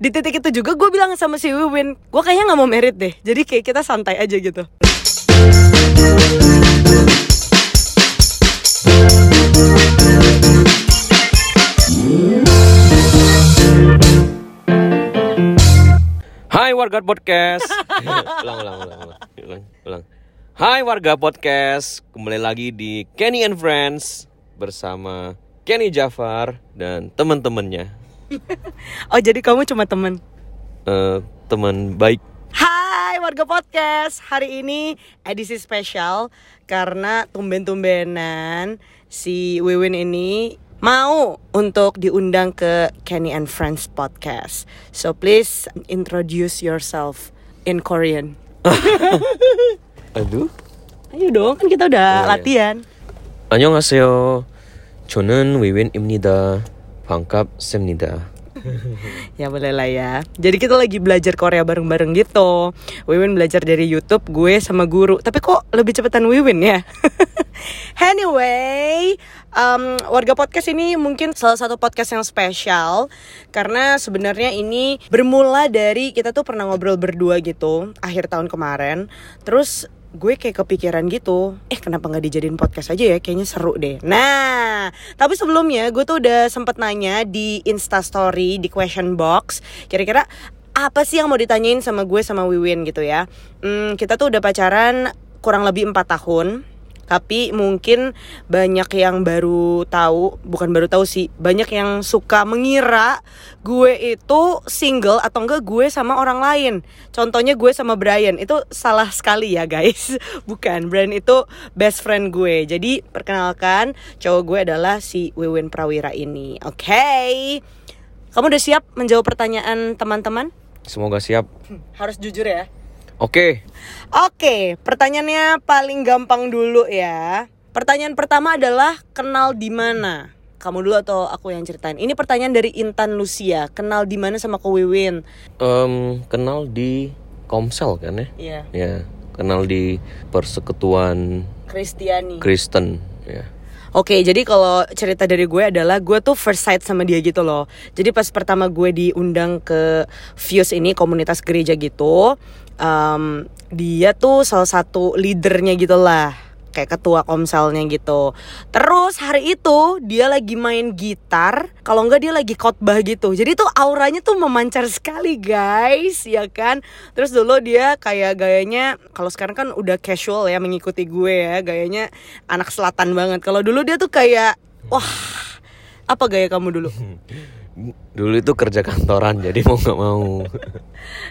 di titik itu juga gue bilang sama si Wiwin gue kayaknya nggak mau merit deh. Jadi kayak kita santai aja gitu. Hai warga podcast. ulang, ulang, ulang, ulang, ulang, ulang. Hai warga podcast, kembali lagi di Kenny and Friends bersama Kenny Jafar dan teman-temannya, oh jadi kamu cuma temen Eh, teman baik. Hai warga podcast Hari ini edisi spesial Karena tumben-tumbenan Si Wiwin ini mau untuk diundang ke Kenny and Friends podcast So please introduce yourself in Korean Aduh. Ayo dong kan kita udah Oh, iya. latihan 안녕하세요. 저는 위윈입니다. 반갑습니다. Ya boleh lah ya Jadi kita lagi belajar Korea bareng-bareng gitu Wiwin belajar dari Youtube Gue sama guru Tapi kok lebih cepetan Wiwin ya Anyway um, Warga podcast ini mungkin salah satu podcast yang spesial Karena sebenarnya ini bermula dari Kita tuh pernah ngobrol berdua gitu Akhir tahun kemarin Terus gue kayak kepikiran gitu eh kenapa nggak dijadiin podcast aja ya? Kayaknya seru deh. Nah tapi sebelumnya gue tuh udah sempet nanya di instastory di question box kira-kira apa sih yang mau ditanyain sama gue sama Wiwin gitu ya. Hmm, kita tuh udah pacaran kurang lebih empat tahun tapi mungkin banyak yang baru tahu bukan baru tahu sih banyak yang suka mengira gue itu single atau enggak gue sama orang lain. Contohnya gue sama Brian itu salah sekali ya guys. Bukan Brian itu best friend gue. Jadi perkenalkan cowok gue adalah si Wiwin Prawira ini. Oke. Kamu udah siap menjawab pertanyaan teman-teman? Semoga siap. harus jujur ya Oke. Oke, pertanyaannya paling gampang dulu ya. Pertanyaan pertama adalah kenal di mana? Kamu dulu atau aku yang ceritain? Ini pertanyaan dari Intan Lucia. Kenal di mana sama Ko Wiwin? Em, kenal di Komsel kan ya? Iya, Ya, kenal di Persekutuan Kristiani. Kristen. Ya. Oke, jadi kalau cerita dari gue adalah gue tuh first sight sama dia gitu loh. Jadi pas pertama gue diundang ke Fuse ini komunitas gereja gitu, em, dia tuh salah satu leadernya gitu lah, kayak ketua komselnya gitu. Terus hari itu dia lagi main gitar, kalau enggak dia lagi khotbah gitu. Jadi tuh auranya tuh memancar sekali guys, ya kan? Terus dulu dia kayak gayanya, kalau sekarang kan udah casual ya mengikuti gue ya, gayanya anak selatan banget. Kalau dulu dia tuh kayak, wah, apa gaya kamu dulu? Dulu itu kerja kantoran jadi mau nggak mau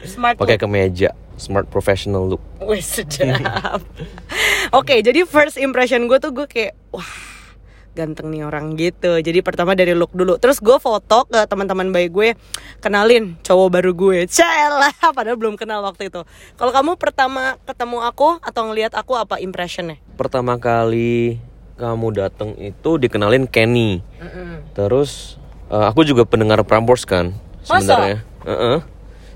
Smart pakai kemeja, smart professional look. Wih sedap. Oke, jadi first impression gue tuh gue kayak wah ganteng nih orang gitu. Jadi pertama dari look dulu. Terus gue foto ke teman-teman baik gue, kenalin cowok baru gue. Celah, padahal belum kenal waktu itu. Kalau kamu pertama ketemu aku atau ngelihat aku apa impressionnya? Pertama kali kamu datang itu dikenalin Kenny. Terus eh, aku juga pendengar Prambors kan sebenarnya. Heeh.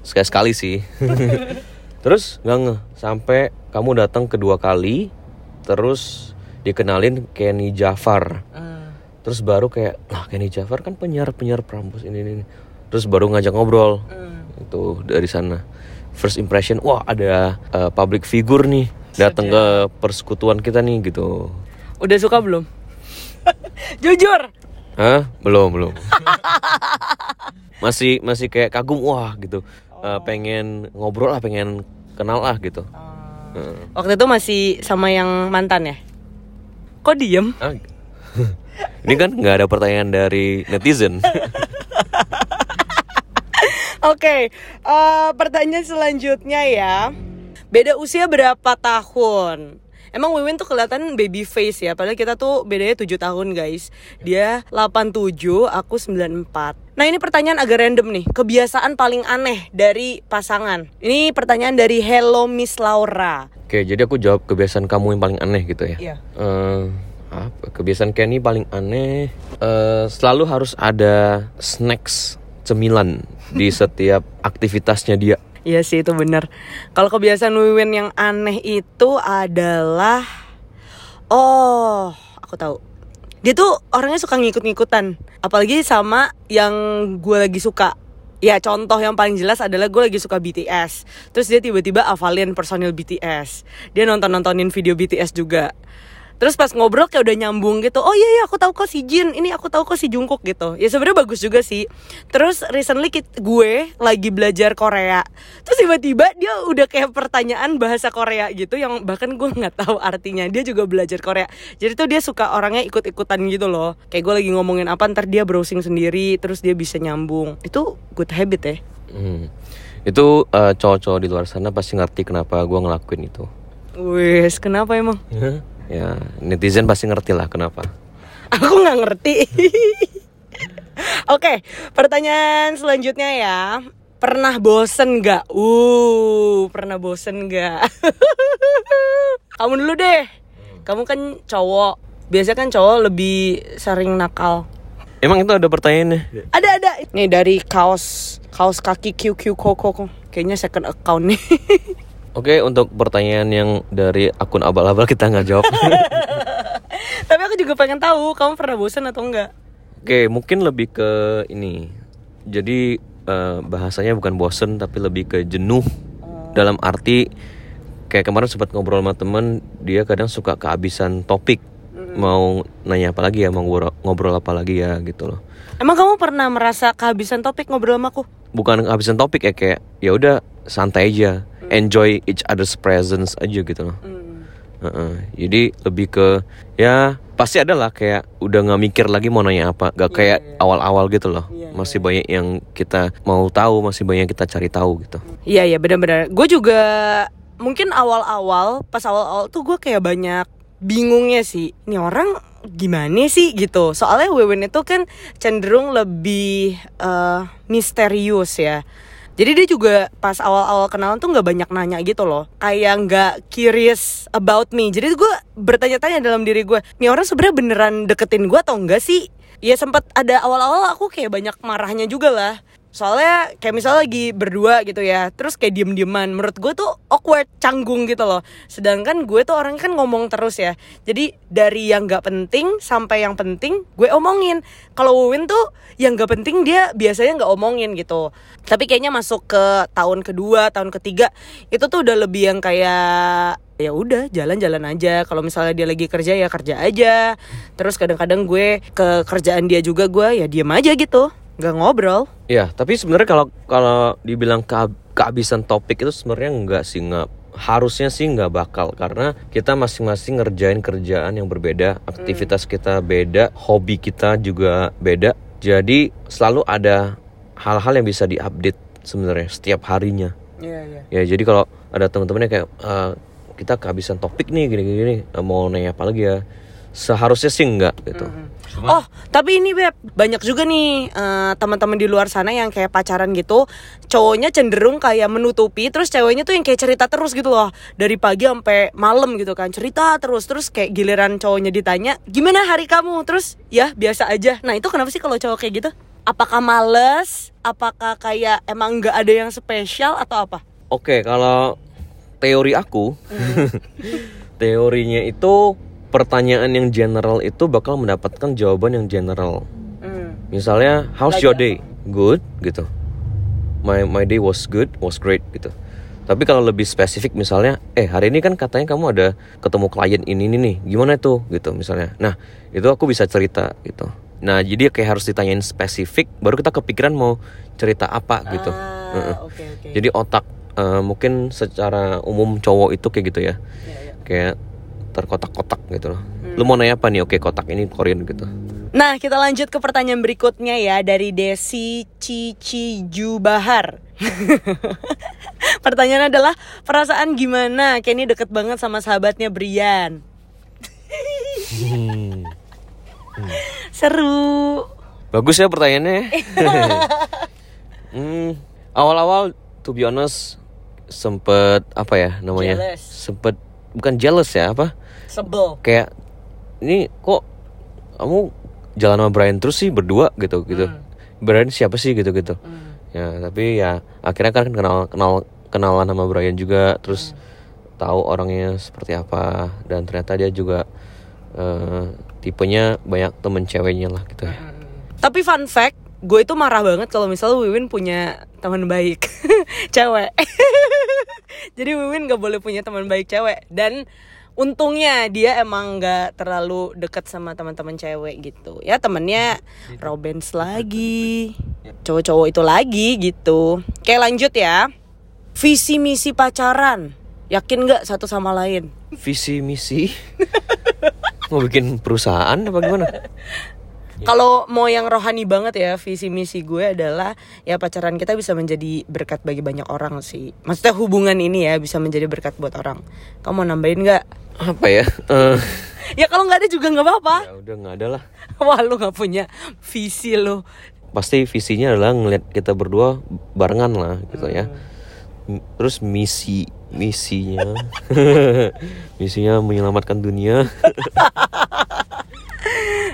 Sekali-sekali sih. Terus nggak ngeh sampai kamu datang kedua kali terus dikenalin Kenny Jafar. Terus baru kayak lah Kenny Jafar kan penyiar-penyiar Prambors ini, ini ini." Terus baru ngajak ngobrol. Itu dari sana. First impression, wah ada eh, public figure nih datang ke persekutuan kita nih gitu. Udah suka belum? Jujur. Hah? Belum, belum. masih masih kayak kagum wah gitu. Eh, pengen ngobrol lah, pengen kenal lah gitu. Heeh. Waktu itu masih sama yang mantan ya? Kok diem? Ah, Ini kan nggak ada pertanyaan dari netizen. Oke, eh, pertanyaan selanjutnya ya. Beda usia berapa tahun? Emang Wiwin tuh kelihatan baby face ya, padahal kita tuh bedanya 7 tahun guys. Dia 87, aku 94. Nah ini pertanyaan agak random nih, kebiasaan paling aneh dari pasangan. Ini pertanyaan dari Hello Miss Laura. Oke, jadi aku jawab kebiasaan kamu yang paling aneh gitu ya. Iya. Apa? Kebiasaan Kenny paling aneh eh, selalu harus ada snacks cemilan di setiap aktivitasnya dia. Iya sih itu bener. Kalau kebiasaan Wiwin yang aneh itu adalah Oh aku tahu. Dia tuh orangnya suka ngikut-ngikutan Apalagi sama yang gue lagi suka. Ya contoh yang paling jelas adalah gue lagi suka BTS terus dia tiba-tiba hafalin personil BTS dia nonton nontonin video BTS juga terus pas ngobrol kayak udah nyambung gitu oh iya iya aku tahu kok si Jin ini aku tahu kok si Jungkook gitu. Ya sebenarnya bagus juga sih. Terus recently gue lagi belajar Korea. Terus tiba-tiba dia udah kayak pertanyaan bahasa Korea gitu yang bahkan gue nggak tahu artinya. Dia juga belajar Korea. Jadi tuh dia suka orangnya ikut-ikutan gitu loh. Kayak gue lagi ngomongin apa ntar dia browsing sendiri terus dia bisa nyambung. Itu good habit ya. Hmm. Itu eh, cowok-cowok di luar sana pasti ngerti kenapa gua ngelakuin itu. wes kenapa emang ya netizen pasti ngerti lah kenapa. Aku nggak ngerti. Oke, pertanyaan selanjutnya ya. Pernah bosen nggak? Uh, pernah bosen nggak? Kamu dulu deh. Kamu kan cowok. Biasanya kan cowok lebih sering nakal. Emang itu ada pertanyaannya? Ada ada. Nih dari kaos kaos kaki QQ Koko. Kayaknya second account nih. Oke, untuk pertanyaan yang dari akun abal-abal kita nggak jawab. Tapi aku juga pengen tahu kamu pernah bosen atau enggak? Oke, mungkin lebih ke ini. Jadi eh, bahasanya bukan bosen tapi lebih ke jenuh. Dalam arti kayak kemarin sempat ngobrol sama temen, dia kadang suka kehabisan topik. Mau nanya apa lagi ya, mau ngobrol, ngobrol apa lagi ya gitu loh. Emang kamu pernah merasa kehabisan topik ngobrol sama aku? Bukan kehabisan topik ya kayak ya udah santai aja, enjoy each other's presence aja gitu loh. Heeh. Jadi lebih ke ya pasti ada lah kayak udah nggak mikir lagi mau nanya apa, gak kayak awal-awal gitu loh. masih banyak yang kita mau tahu, masih banyak yang kita cari tahu gitu. Iya iya benar-benar. Gue juga mungkin awal-awal pas awal-awal tuh gue kayak banyak bingungnya sih. Ini orang gimana sih gitu. Soalnya Wewen itu kan cenderung lebih eh, misterius ya. Jadi dia juga pas awal-awal kenalan tuh nggak banyak nanya gitu loh. Kayak nggak curious about me. Jadi gue bertanya-tanya dalam diri gue. Nih orang sebenarnya beneran deketin gue atau enggak sih? Ya sempat ada awal-awal aku kayak banyak marahnya juga lah. Soalnya kayak misalnya lagi berdua gitu ya Terus kayak diem-dieman. Menurut gue tuh awkward, canggung gitu loh. Sedangkan gue tuh orang kan ngomong terus ya. Jadi dari yang gak penting sampai yang penting gue omongin. Kalau Win tuh yang gak penting dia biasanya gak omongin gitu. Tapi kayaknya masuk ke tahun kedua, tahun ketiga Itu tuh udah lebih yang kayak ya udah jalan-jalan aja. Kalau misalnya dia lagi kerja ya kerja aja. Terus kadang-kadang gue ke kerjaan dia juga gue ya diem aja gitu nggak ngobrol Ya, tapi sebenarnya kalau kalau dibilang ke, kehabisan topik itu sebenarnya enggak sih nggak harusnya sih nggak bakal karena kita masing-masing ngerjain kerjaan yang berbeda, aktivitas kita beda, hobi kita juga beda. Jadi selalu ada hal-hal yang bisa diupdate sebenarnya setiap harinya. Iya, iya. Ya, jadi kalau ada teman-temannya kayak "Eh, kita kehabisan topik nih gini-gini eh, mau nanya apa lagi ya? Seharusnya sih enggak gitu. Oh, tapi ini Beb, banyak juga nih eh, teman-teman di luar sana yang kayak pacaran gitu, cowoknya cenderung kayak menutupi, terus ceweknya tuh yang kayak cerita terus gitu loh, dari pagi sampai malam gitu kan, cerita terus, terus kayak giliran cowoknya ditanya, gimana hari kamu, terus ya biasa aja. Nah itu kenapa sih kalau cowok kayak gitu? Apakah males? Apakah kayak emang nggak ada yang spesial atau apa? Oke, kalau teori aku, teorinya itu pertanyaan yang general itu bakal mendapatkan jawaban yang general. Misalnya, how's your day? Good, gitu. My my day was good, was great, gitu. Tapi kalau lebih spesifik misalnya, eh hari ini kan katanya kamu ada ketemu klien ini ini nih, gimana tuh, gitu misalnya. Nah itu aku bisa cerita gitu. Nah jadi kayak harus ditanyain spesifik, baru kita kepikiran mau cerita apa gitu. Heeh. oke oke. Jadi otak eh, mungkin secara umum cowok itu kayak gitu ya. Kayak terkotak-kotak gitu loh. Lu mau nanya apa nih? Oke, kotak ini Korean gitu. Nah, kita lanjut ke pertanyaan berikutnya ya dari Desi Cici Jubahar. Pertanyaan adalah perasaan gimana Kenny deket banget sama sahabatnya Brian. Seru. Bagus ya pertanyaannya. hmm, awal-awal to be honest sempet apa ya namanya? Jealous. Sempet bukan jealous ya apa? Sebel. Kayak ini kok kamu jalan sama Brian terus sih berdua? Gitu gitu. Brian siapa sih? Gitu gitu. Ya tapi ya akhirnya kan kenal kenal kenalan sama Brian juga terus tahu orangnya seperti apa. Dan ternyata dia juga eh, tipenya banyak temen ceweknya lah gitu. Ya. Tapi fun fact, gue itu marah banget kalau misalnya Wiwin punya teman baik cewek. Jadi Wiwin gak boleh punya teman baik cewek. Dan untungnya dia emang nggak terlalu deket sama teman-teman cewek gitu ya temennya Robens lagi cowok-cowok itu lagi gitu Oke lanjut ya visi misi pacaran yakin nggak satu sama lain Visi misi mau bikin perusahaan apa gimana? Kalau mau yang rohani banget ya, visi misi gue adalah ya pacaran kita bisa menjadi berkat bagi banyak orang sih. Maksudnya hubungan ini ya bisa menjadi berkat buat orang. Kamu mau nambahin nggak? Apa ya? Eh, Ya kalau nggak ada juga nggak apa-apa. ya udah nggak ada lah. Wah lu nggak punya visi lo. Pasti visinya adalah ngeliat kita berdua barengan lah gitu ya. M- Terus misi misinya misinya menyelamatkan dunia.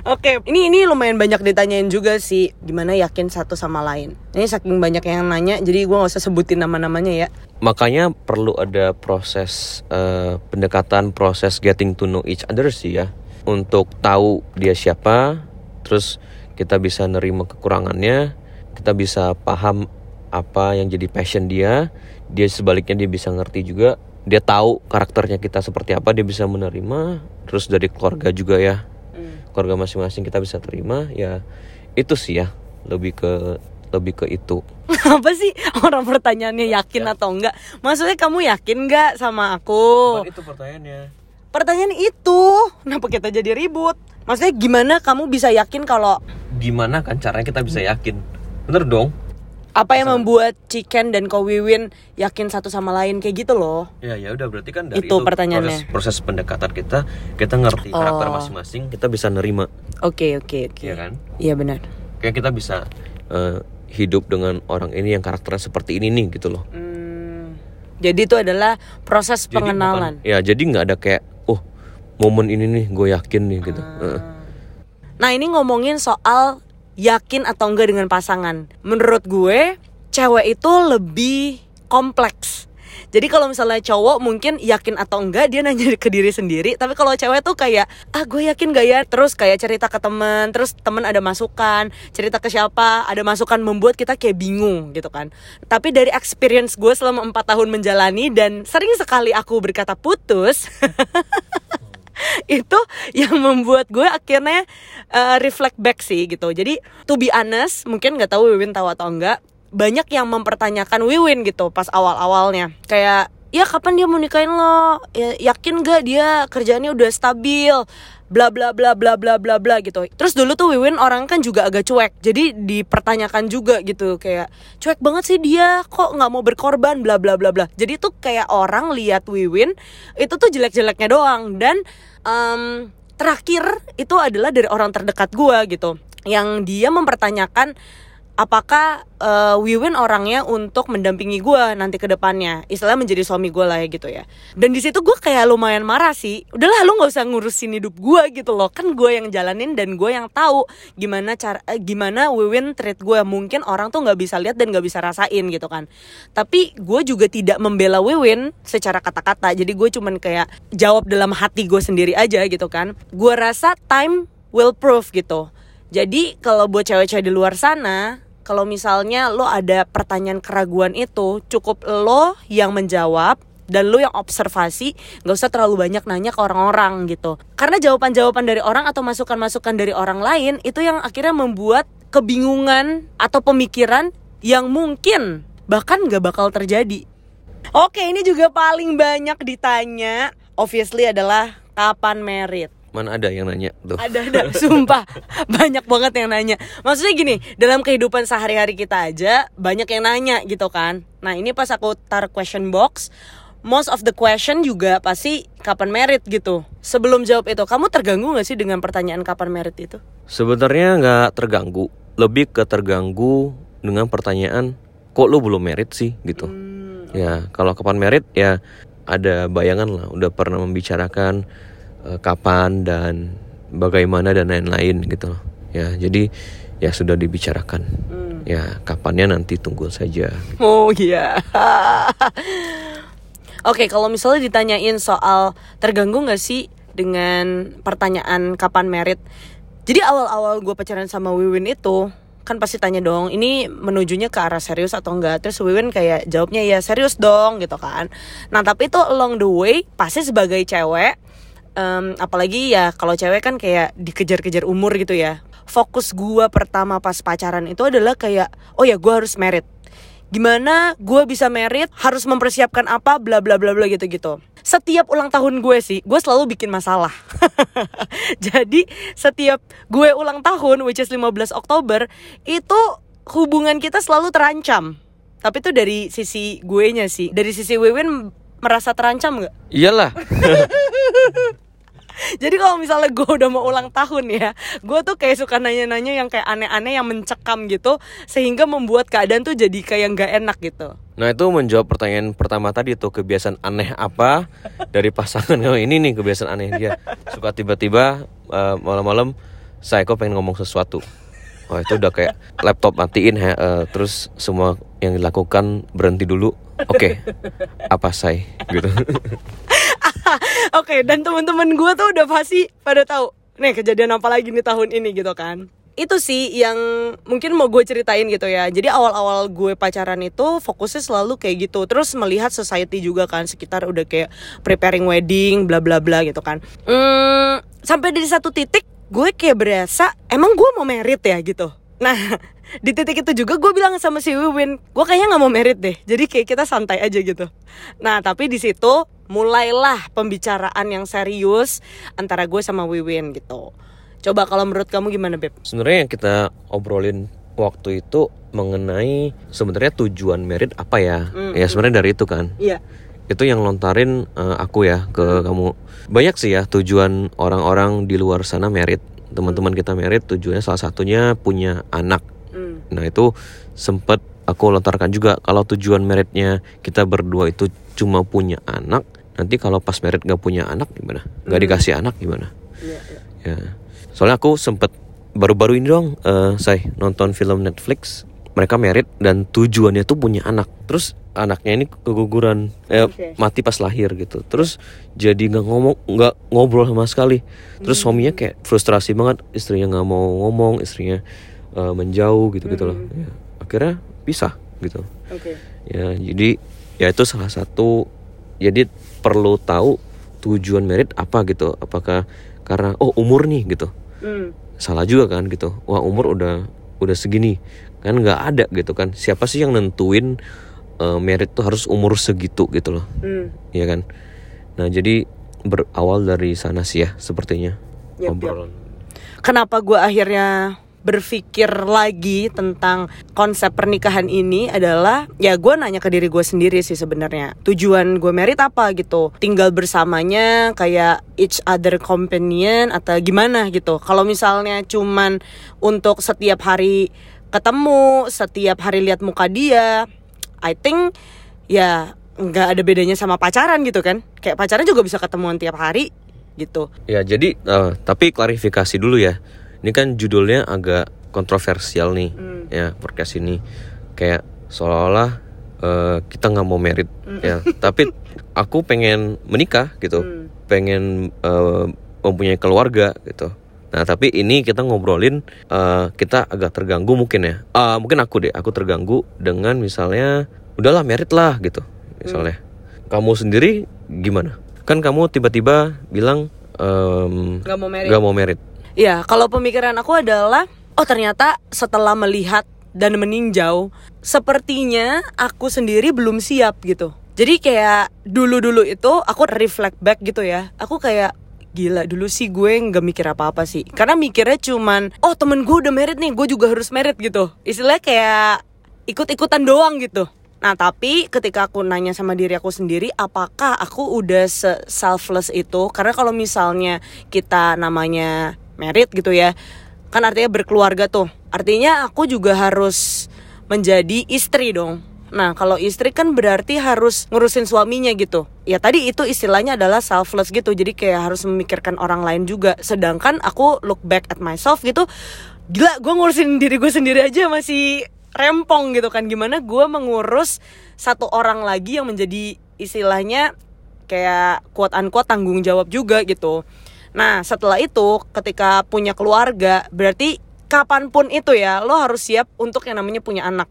Oke, ini ini lumayan banyak ditanyain juga sih. Gimana yakin satu sama lain? Ini saking banyak yang nanya, jadi gue nggak usah sebutin nama-namanya ya. Makanya perlu ada proses eh, pendekatan, proses getting to know each other sih ya. Untuk tahu dia siapa, terus kita bisa nerima kekurangannya, kita bisa paham apa yang jadi passion dia, dia sebaliknya dia bisa ngerti juga, dia tahu karakternya kita seperti apa, dia bisa menerima, terus dari keluarga juga ya, keluarga masing-masing kita bisa terima, ya itu sih ya, lebih ke lebih ke itu. Apa sih orang pertanyaannya yakin atau enggak? Maksudnya kamu yakin nggak sama aku? itu pertanyaannya. Pertanyaan itu, kenapa kita jadi ribut? Maksudnya gimana kamu bisa yakin kalau gimana kan caranya kita bisa yakin bener dong apa yang membuat Chicken dan Ko Wiwin yakin satu sama lain kayak gitu loh? ya ya udah berarti kan dari Itu pertanyaannya. proses, proses pendekatan kita kita ngerti karakter Oh. masing-masing kita bisa nerima Oke oke oke. ya kan Iya benar. kayak kita bisa eh, hidup dengan orang ini yang karakternya seperti ini nih gitu loh Hmm, jadi itu adalah proses Jadi pengenalan. bukan- ya jadi nggak ada kayak oh momen ini nih gue yakin nih gitu Ah. Heeh. Nah ini ngomongin soal yakin atau enggak dengan pasangan. Menurut gue, cewek itu lebih kompleks. Jadi kalau misalnya cowok mungkin yakin atau enggak dia nanya ke diri sendiri, tapi kalau cewek tuh kayak ah gue yakin gak ya, terus kayak cerita ke teman, terus teman ada masukan, cerita ke siapa, ada masukan membuat kita kayak bingung gitu kan. Tapi dari experience gue selama empat tahun menjalani dan sering sekali aku berkata putus, itu yang membuat gue akhirnya uh, reflect back sih gitu. Jadi to be honest mungkin nggak tahu Wiwin tahu atau enggak banyak yang mempertanyakan Wiwin gitu pas awal awalnya kayak ya kapan dia mau nikahin lo? Ya, yakin gak dia kerjaannya udah stabil bla bla bla bla bla bla bla gitu. Terus dulu tuh Wiwin orang kan juga agak cuek. Jadi dipertanyakan juga gitu kayak cuek banget sih dia kok nggak mau berkorban? Bla bla bla bla. Jadi tuh kayak orang lihat Wiwin itu tuh jelek jeleknya doang. Dan em, terakhir itu adalah dari orang terdekat gua gitu. Yang dia mempertanyakan apakah eh, Wiwin orangnya untuk mendampingi gua nanti ke depannya? Istilah menjadi suami gua lah ya gitu ya. Dan di situ gue kayak lumayan marah sih. Udahlah lu nggak usah ngurusin hidup gua gitu loh. Kan gue yang jalanin dan gue yang tahu gimana cara eh, gimana Wiwin treat gue mungkin orang tuh nggak bisa lihat dan nggak bisa rasain gitu kan. Tapi gue juga tidak membela Wiwin secara kata-kata. Jadi gue cuman kayak jawab dalam hati gue sendiri aja gitu kan. Gue rasa time will prove gitu. Jadi kalau buat cewek-cewek di luar sana, kalau misalnya lo ada pertanyaan keraguan itu, cukup lo yang menjawab dan lo yang observasi, nggak usah terlalu banyak nanya ke orang-orang gitu. Karena jawaban-jawaban dari orang atau masukan-masukan dari orang lain itu yang akhirnya membuat kebingungan atau pemikiran yang mungkin bahkan nggak bakal terjadi. Oke, ini juga paling banyak ditanya, obviously adalah kapan merit. Mana ada yang nanya tuh Ada ada, sumpah banyak banget yang nanya. Maksudnya gini, dalam kehidupan sehari-hari kita aja banyak yang nanya gitu kan. Nah ini pas aku taruh question box, most of the question juga pasti kapan merit gitu. Sebelum jawab itu, kamu terganggu gak sih dengan pertanyaan kapan merit itu? sebenarnya nggak terganggu lebih ke terganggu dengan pertanyaan kok lu belum merit sih gitu ya kalau kapan merit ya ada bayangan lah udah pernah membicarakan eh, kapan dan bagaimana dan lain-lain gitu ya jadi ya sudah dibicarakan. Ya kapannya nanti tunggu saja. Oh iya. Oke, kalau misalnya ditanyain soal terganggu nggak sih dengan pertanyaan kapan merit? Jadi awal-awal gue pacaran sama Wiwin itu, kan pasti tanya dong ini menujunya ke arah serius atau enggak? Terus Wiwin kayak jawabnya ya serius dong gitu kan. Nah tapi itu along the way pasti sebagai cewek um, apalagi ya kalau cewek kan kayak dikejar-kejar umur gitu ya. Fokus gua pertama pas pacaran itu adalah kayak oh ya gua harus merit. Gimana gue bisa merit harus mempersiapkan apa bla bla bla bla gitu gitu. Setiap ulang tahun gue sih gue selalu bikin masalah. Jadi setiap gue ulang tahun which is 15 Oktober itu hubungan kita selalu terancam. Tapi itu dari sisi gue nya sih. Dari sisi Wiwin merasa terancam nggak Iyalah. Jadi kalau misalnya gue udah mau ulang tahun ya, gue tuh kayak suka nanya-nanya yang kayak aneh-aneh yang mencekam gitu, sehingga membuat keadaan tuh jadi kayak nggak enak gitu. Nah itu menjawab pertanyaan pertama tadi tuh kebiasaan aneh apa dari pasangan oh, ini nih kebiasaan aneh dia suka tiba-tiba uh, malam-malam saya kok pengen ngomong sesuatu. Oh itu udah kayak laptop matiin ya, uh, terus semua yang dilakukan berhenti dulu. Oke, apa saya gitu. Oke, dan teman-teman gue tuh udah pasti pada tahu. Nih kejadian apa lagi nih tahun ini gitu kan. Itu sih yang mungkin mau gue ceritain gitu ya. Jadi awal-awal gue pacaran itu fokusnya selalu kayak gitu. Terus melihat society juga kan sekitar udah kayak preparing wedding, bla bla bla gitu kan. Hmm, sampai di satu titik gue kayak berasa emang gue mau merit ya gitu. Nah, di titik itu juga gue bilang sama si Wiwin, gue kayaknya nggak mau merit deh. Jadi kayak kita santai aja gitu. Nah, tapi di situ mulailah pembicaraan yang serius antara gue sama Wiwin gitu. Coba kalau menurut kamu gimana Beb? Sebenarnya yang kita obrolin waktu itu mengenai sebenarnya tujuan merit apa ya? Mm, ya sebenarnya dari itu kan. Iya. Itu yang lontarin uh, aku ya ke kamu. Banyak sih ya tujuan orang-orang di luar sana merit. Teman-teman kita merit tujuannya salah satunya punya anak. Nah itu sempet aku lontarkan juga kalau tujuan meritnya kita berdua itu cuma punya anak. Nanti kalau pas merit gak punya anak gimana? Gak Hmm. dikasih anak gimana? Iya, iya. Ya, soalnya aku sempet baru-baru ini dong, eh saya nonton film Netflix. Mereka merit dan tujuannya tuh punya anak. Terus anaknya ini keguguran, eh, Oke. mati pas lahir gitu. Terus jadi nggak ngomong, nggak ngobrol sama sekali. Terus suaminya kayak frustrasi banget, istrinya nggak mau ngomong, istrinya eh, menjauh gitu gitu loh. Ya, akhirnya pisah gitu. Oke. Ya, jadi ya itu salah satu. Jadi perlu tahu tujuan merit apa gitu. Apakah karena oh umur nih gitu. Hmm. Salah juga kan gitu. Wah umur udah udah segini kan nggak ada gitu kan. Siapa sih yang nentuin eh, merit tuh harus umur segitu gitu loh, Hmm. ya kan? Nah jadi berawal dari sana sih ya sepertinya yap. obrolan. Kenapa gue akhirnya berpikir lagi tentang konsep pernikahan ini adalah ya gue nanya ke diri gue sendiri sih sebenarnya. Tujuan gue merit apa gitu? Tinggal bersamanya kayak each other companion atau gimana gitu? Kalau misalnya cuman untuk setiap hari ketemu setiap hari lihat muka dia I think ya nggak ada bedanya sama pacaran gitu kan? Kayak pacaran juga bisa ketemuan tiap hari gitu. Ya jadi eh, tapi klarifikasi dulu ya. Ini kan judulnya agak kontroversial nih Hmm. ya podcast ini kayak seolah-olah eh, kita nggak mau merit ya. Tapi aku pengen menikah gitu, Hmm. pengen eh, mempunyai keluarga gitu. Nah tapi ini kita ngobrolin eh, kita agak terganggu mungkin ya. Ah, mungkin aku deh, aku terganggu dengan misalnya udahlah merit lah gitu misalnya. Kamu sendiri gimana? Kan kamu tiba-tiba bilang mau merit Gak mau merit. Ya, kalau pemikiran aku adalah, oh ternyata setelah melihat dan meninjau, sepertinya aku sendiri belum siap gitu. Jadi kayak dulu-dulu itu aku reflect back gitu ya. Aku kayak gila dulu sih gue nggak mikir apa-apa sih. Karena mikirnya cuman, oh temen gue udah merit nih, gue juga harus merit gitu. Istilahnya kayak ikut-ikutan doang gitu. Nah tapi ketika aku nanya sama diri aku sendiri Apakah aku udah se-selfless itu Karena kalau misalnya kita namanya merit gitu ya. Kan artinya berkeluarga tuh. Artinya aku juga harus menjadi istri dong. Nah kalau istri kan berarti harus ngurusin suaminya gitu. Ya tadi itu istilahnya adalah selfless gitu. Jadi kayak harus memikirkan orang lain juga. Sedangkan aku look back at myself gitu Gila gue ngurusin diri gue sendiri aja masih rempong gitu kan. Gimana gue mengurus satu orang lagi yang menjadi istilahnya kayak quote unquote tanggung jawab juga gitu Nah setelah itu ketika punya keluarga berarti kapan pun itu ya lo harus siap untuk yang namanya punya anak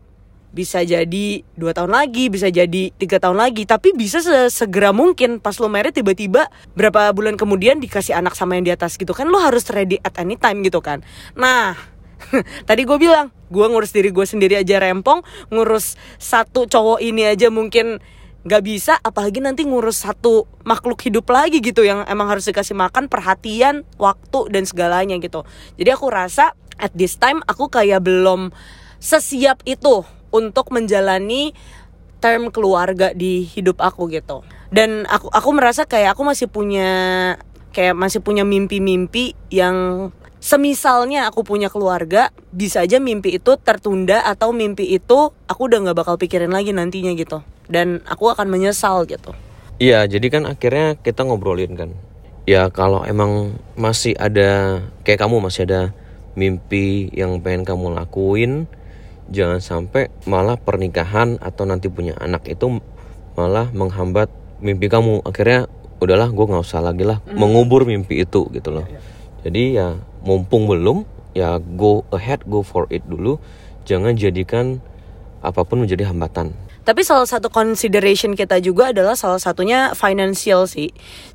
bisa jadi dua tahun lagi, bisa jadi tiga tahun lagi, tapi bisa segera mungkin pas lo married tiba-tiba berapa bulan kemudian dikasih anak sama yang di atas gitu kan lo harus ready at any time gitu kan. Nah tadi gue bilang gue ngurus diri gue sendiri aja rempong, ngurus satu cowok ini aja mungkin nggak bisa apalagi nanti ngurus satu makhluk hidup lagi gitu yang emang harus dikasih makan perhatian waktu dan segalanya gitu. Jadi aku rasa at this time aku kayak belum sesiap itu untuk menjalani term keluarga di hidup aku gitu. Dan aku aku merasa kayak aku masih punya kayak masih punya mimpi-mimpi yang semisalnya aku punya keluarga bisa aja mimpi itu tertunda atau mimpi itu aku udah nggak bakal pikirin lagi nantinya gitu. Dan aku akan menyesal gitu. Iya jadi kan akhirnya kita ngobrolin kan. Ya kalau emang masih ada kayak kamu masih ada mimpi yang pengen kamu lakuin jangan sampai malah pernikahan atau nanti punya anak itu malah menghambat mimpi kamu. Akhirnya udahlah gue nggak usah lagi lah mm. mengubur mimpi itu gitu loh. Jadi ya mumpung belum ya go ahead go for it dulu jangan jadikan apa pun menjadi hambatan tapi salah satu consideration kita juga adalah salah satunya financial sih.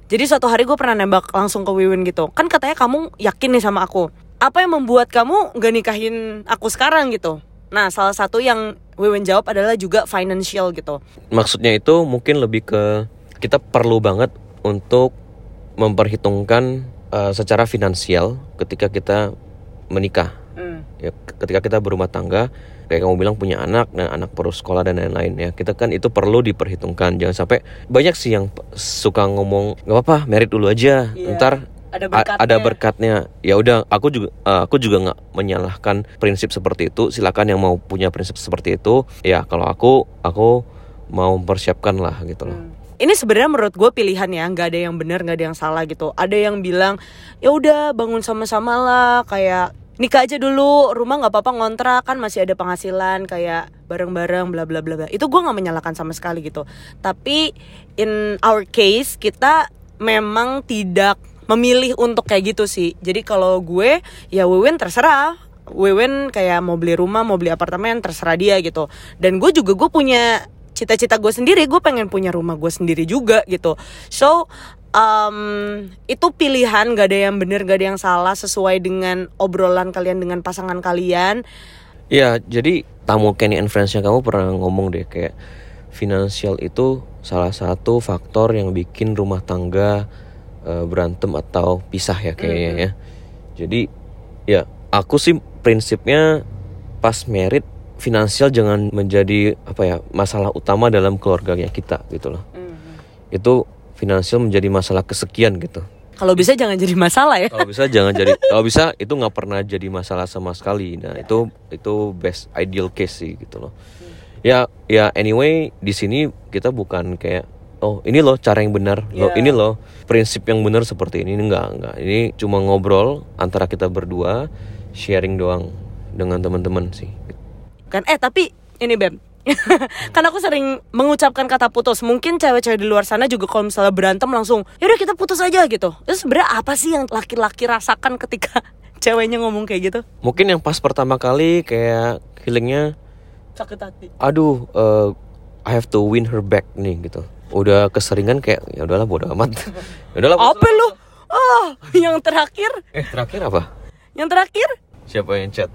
Jadi suatu hari gue pernah nembak langsung ke Wiwin gitu. Kan katanya kamu yakin nih sama aku. Apa yang membuat kamu gak nikahin aku sekarang gitu? Nah, salah satu yang Wewen jawab adalah juga financial gitu. Maksudnya itu mungkin lebih ke kita perlu banget untuk memperhitungkan uh, secara finansial ketika kita menikah. Mm. Ya, ketika kita berumah tangga, kayak kamu bilang punya anak dan anak perlu sekolah dan lain-lain ya. Kita kan itu perlu diperhitungkan. Jangan sampai banyak sih yang suka ngomong nggak apa-apa, merit dulu aja. Yeah. Ntar ada berkatnya. ada berkatnya ya udah aku juga uh, aku juga nggak menyalahkan prinsip seperti itu silakan yang mau punya prinsip seperti itu ya kalau aku aku mau mempersiapkan lah gitu loh hmm ini sebenarnya menurut gue pilihan ya nggak ada yang benar nggak ada yang salah gitu. Ada yang bilang ya udah bangun sama-sama lah kayak nikah aja dulu rumah nggak apa-apa ngontrak kan masih ada penghasilan kayak bareng-bareng bla bla bla bla. Itu gue nggak menyalahkan sama sekali gitu. Tapi in our case kita memang tidak memilih untuk kayak gitu sih. Jadi kalau gue ya Wewen terserah. Wewen kayak mau beli rumah mau beli apartemen terserah dia gitu. Dan gue juga gue punya cita-cita gue sendiri gue pengen punya rumah gue sendiri juga gitu so um, itu pilihan gak ada yang bener gak ada yang salah sesuai dengan obrolan kalian dengan pasangan kalian ya jadi tamu Kenny and Friends kamu pernah ngomong deh kayak finansial itu salah satu faktor yang bikin rumah tangga uh, berantem atau pisah ya kayaknya mm -hmm. ya. Jadi ya aku sih prinsipnya pas merit finansial jangan menjadi apa ya masalah utama dalam keluarganya kita gitu loh. Mm. Itu finansial menjadi masalah kesekian gitu. Kalau bisa jangan jadi masalah ya. Kalau bisa jangan jadi kalau bisa itu nggak pernah jadi masalah sama sekali. Nah, itu itu best ideal case sih gitu loh. Hmm. Ya ya anyway di sini kita bukan kayak oh ini loh cara yang benar yeah. loh ini loh prinsip yang benar seperti ini enggak enggak ini cuma ngobrol antara kita berdua sharing doang dengan teman-teman sih kan eh tapi ini bem kan aku sering mengucapkan kata putus mungkin cewek-cewek di luar sana juga kalau misalnya berantem langsung yaudah kita putus aja gitu itu sebenarnya apa sih yang laki-laki rasakan ketika ceweknya ngomong kayak gitu mungkin yang pas pertama kali kayak feelingnya sakit hati aduh uh, I have to win her back nih gitu udah keseringan kayak ya udahlah bodo amat. ya udahlah. Apa lu? Oh, yang terakhir? Eh, terakhir apa? Yang terakhir? Siapa yang chat?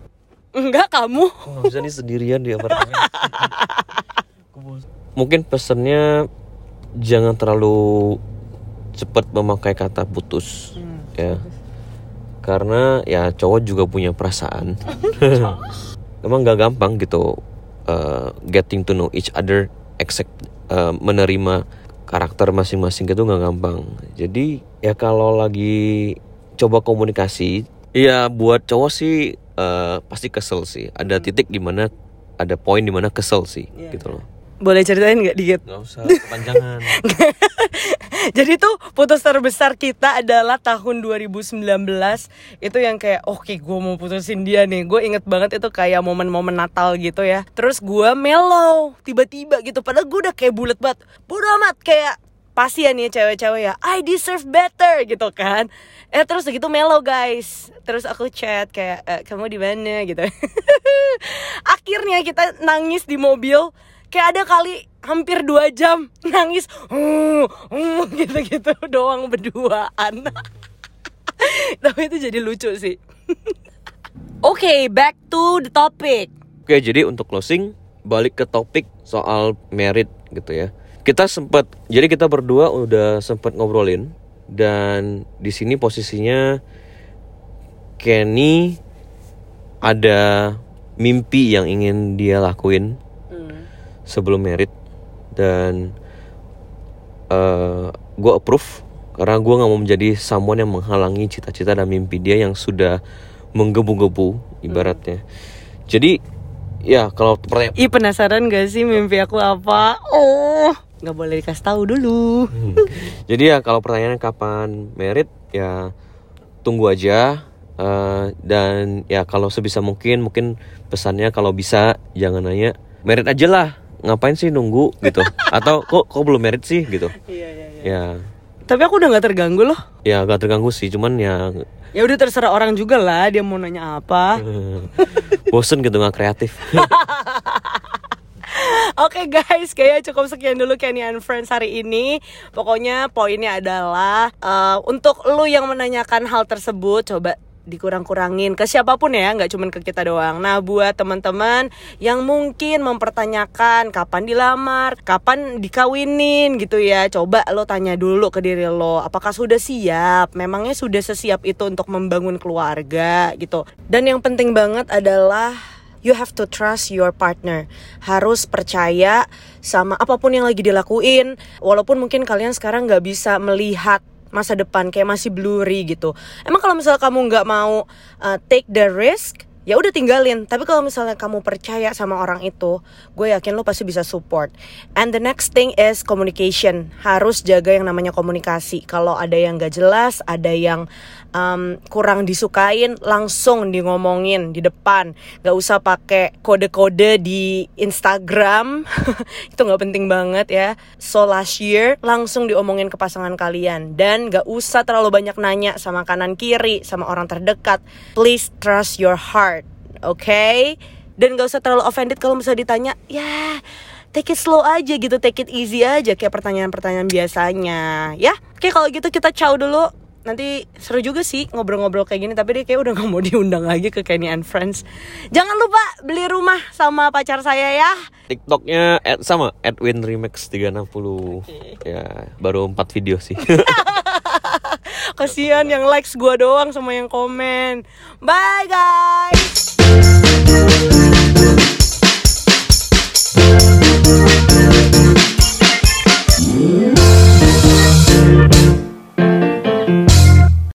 Enggak, kamu. Oh, bisa nih sendirian di apartemen. Mungkin pesannya jangan terlalu cepat memakai kata putus. Hmm. Ya. Karena ya cowok juga punya perasaan. Emang gak gampang gitu uh, getting to know each other accept uh, menerima karakter masing-masing itu nggak gampang jadi ya kalau lagi coba komunikasi ya buat cowok sih uh, pasti kesel sih. Ada titik di mana ada poin di mana kesel sih yeah. gitu loh. Boleh ceritain nggak dikit? Gak usah, kepanjangan. Jadi tuh putus terbesar kita adalah tahun 2019 Itu yang kayak oke okay, gue mau putusin dia nih. Gue inget banget itu kayak momen-momen Natal gitu ya. Terus gue mellow tiba-tiba gitu. Padahal gue udah kayak bulat banget. Bodo amat kayak pasti ya nih cewek-cewek ya. I deserve better gitu kan. Eh terus gitu melo guys. Terus aku chat kayak e, kamu di mana? gitu. Akhirnya kita nangis di mobil. Kayak ada kali hampir dua jam nangis. Uh, uh, gitu-gitu doang berduaan. Tapi itu jadi lucu sih. Oke okay, back to the topic. Oke jadi untuk closing balik ke topik soal merit gitu ya kita sempat jadi kita berdua udah sempat ngobrolin dan di sini posisinya Kenny ada mimpi yang ingin dia lakuin hmm. sebelum merit dan uh, eh, gue approve karena gue nggak mau menjadi someone yang menghalangi cita-cita dan mimpi dia yang sudah menggebu-gebu ibaratnya. Hmm. Jadi ya kalau pertanyaan, Ih penasaran gak sih mimpi aku apa? Oh nggak boleh dikasih tahu dulu. Hmm. Jadi ya kalau pertanyaannya kapan merit ya tunggu aja uh, dan ya kalau sebisa mungkin mungkin pesannya kalau bisa jangan nanya merit aja lah ngapain sih nunggu gitu atau kok kok belum merit sih gitu. Iya iya. iya. Ya. Tapi aku udah nggak terganggu loh. Ya nggak terganggu sih cuman ya. Ya udah terserah orang juga lah dia mau nanya apa. Bosen gitu nggak kreatif. Oke okay guys, kayaknya cukup sekian dulu Kenny and Friends hari ini. Pokoknya poinnya adalah uh, untuk lu yang menanyakan hal tersebut, coba dikurang-kurangin ke siapa pun ya nggak cuma ke kita doang. Nah buat teman-teman yang mungkin mempertanyakan kapan dilamar kapan dikawinin gitu ya coba lo tanya dulu ke diri lo apakah sudah siap? Memangnya sudah sesiap itu untuk membangun keluarga gitu? Dan yang penting banget adalah you have to trust your partner. Harus percaya sama apa pun yang lagi dilakuin. Walaupun mungkin kalian sekarang nggak bisa melihat masa depan kayak masih blurry gitu. Emang kalau misalnya kamu nggak mau uh, take the risk, ya udah tinggalin tapi kalau misalnya kamu percaya sama orang itu gue yakin lo pasti bisa support and the next thing is communication harus jaga yang namanya komunikasi kalau ada yang gak jelas ada yang um, kurang disukain langsung di ngomongin di depan. Gak usah pakai kode-kode di Instagram. Itu nggak penting banget ya. So last year langsung diomongin ke pasangan kalian. Dan gak usah terlalu banyak nanya sama kanan kiri sama orang terdekat. Please trust your heart oke okay? dan gak usah terlalu offended kalau misalnya ditanya ya take it slow aja gitu take it easy aja. Kayak pertanyaan-pertanyaan biasanya ya? Oke kalau gitu kita ciao dulu nanti seru juga sih ngobrol-ngobrol kayak gini tapi dia kayak udah nggak mau diundang lagi ke Kenny and Friends. Jangan lupa beli rumah sama pacar saya ya. Tiktoknya at, sama Edwin Remix 360 okay. ya baru empat video sih. Kasihan yang likes gua doang sama yang komen. Bye guys.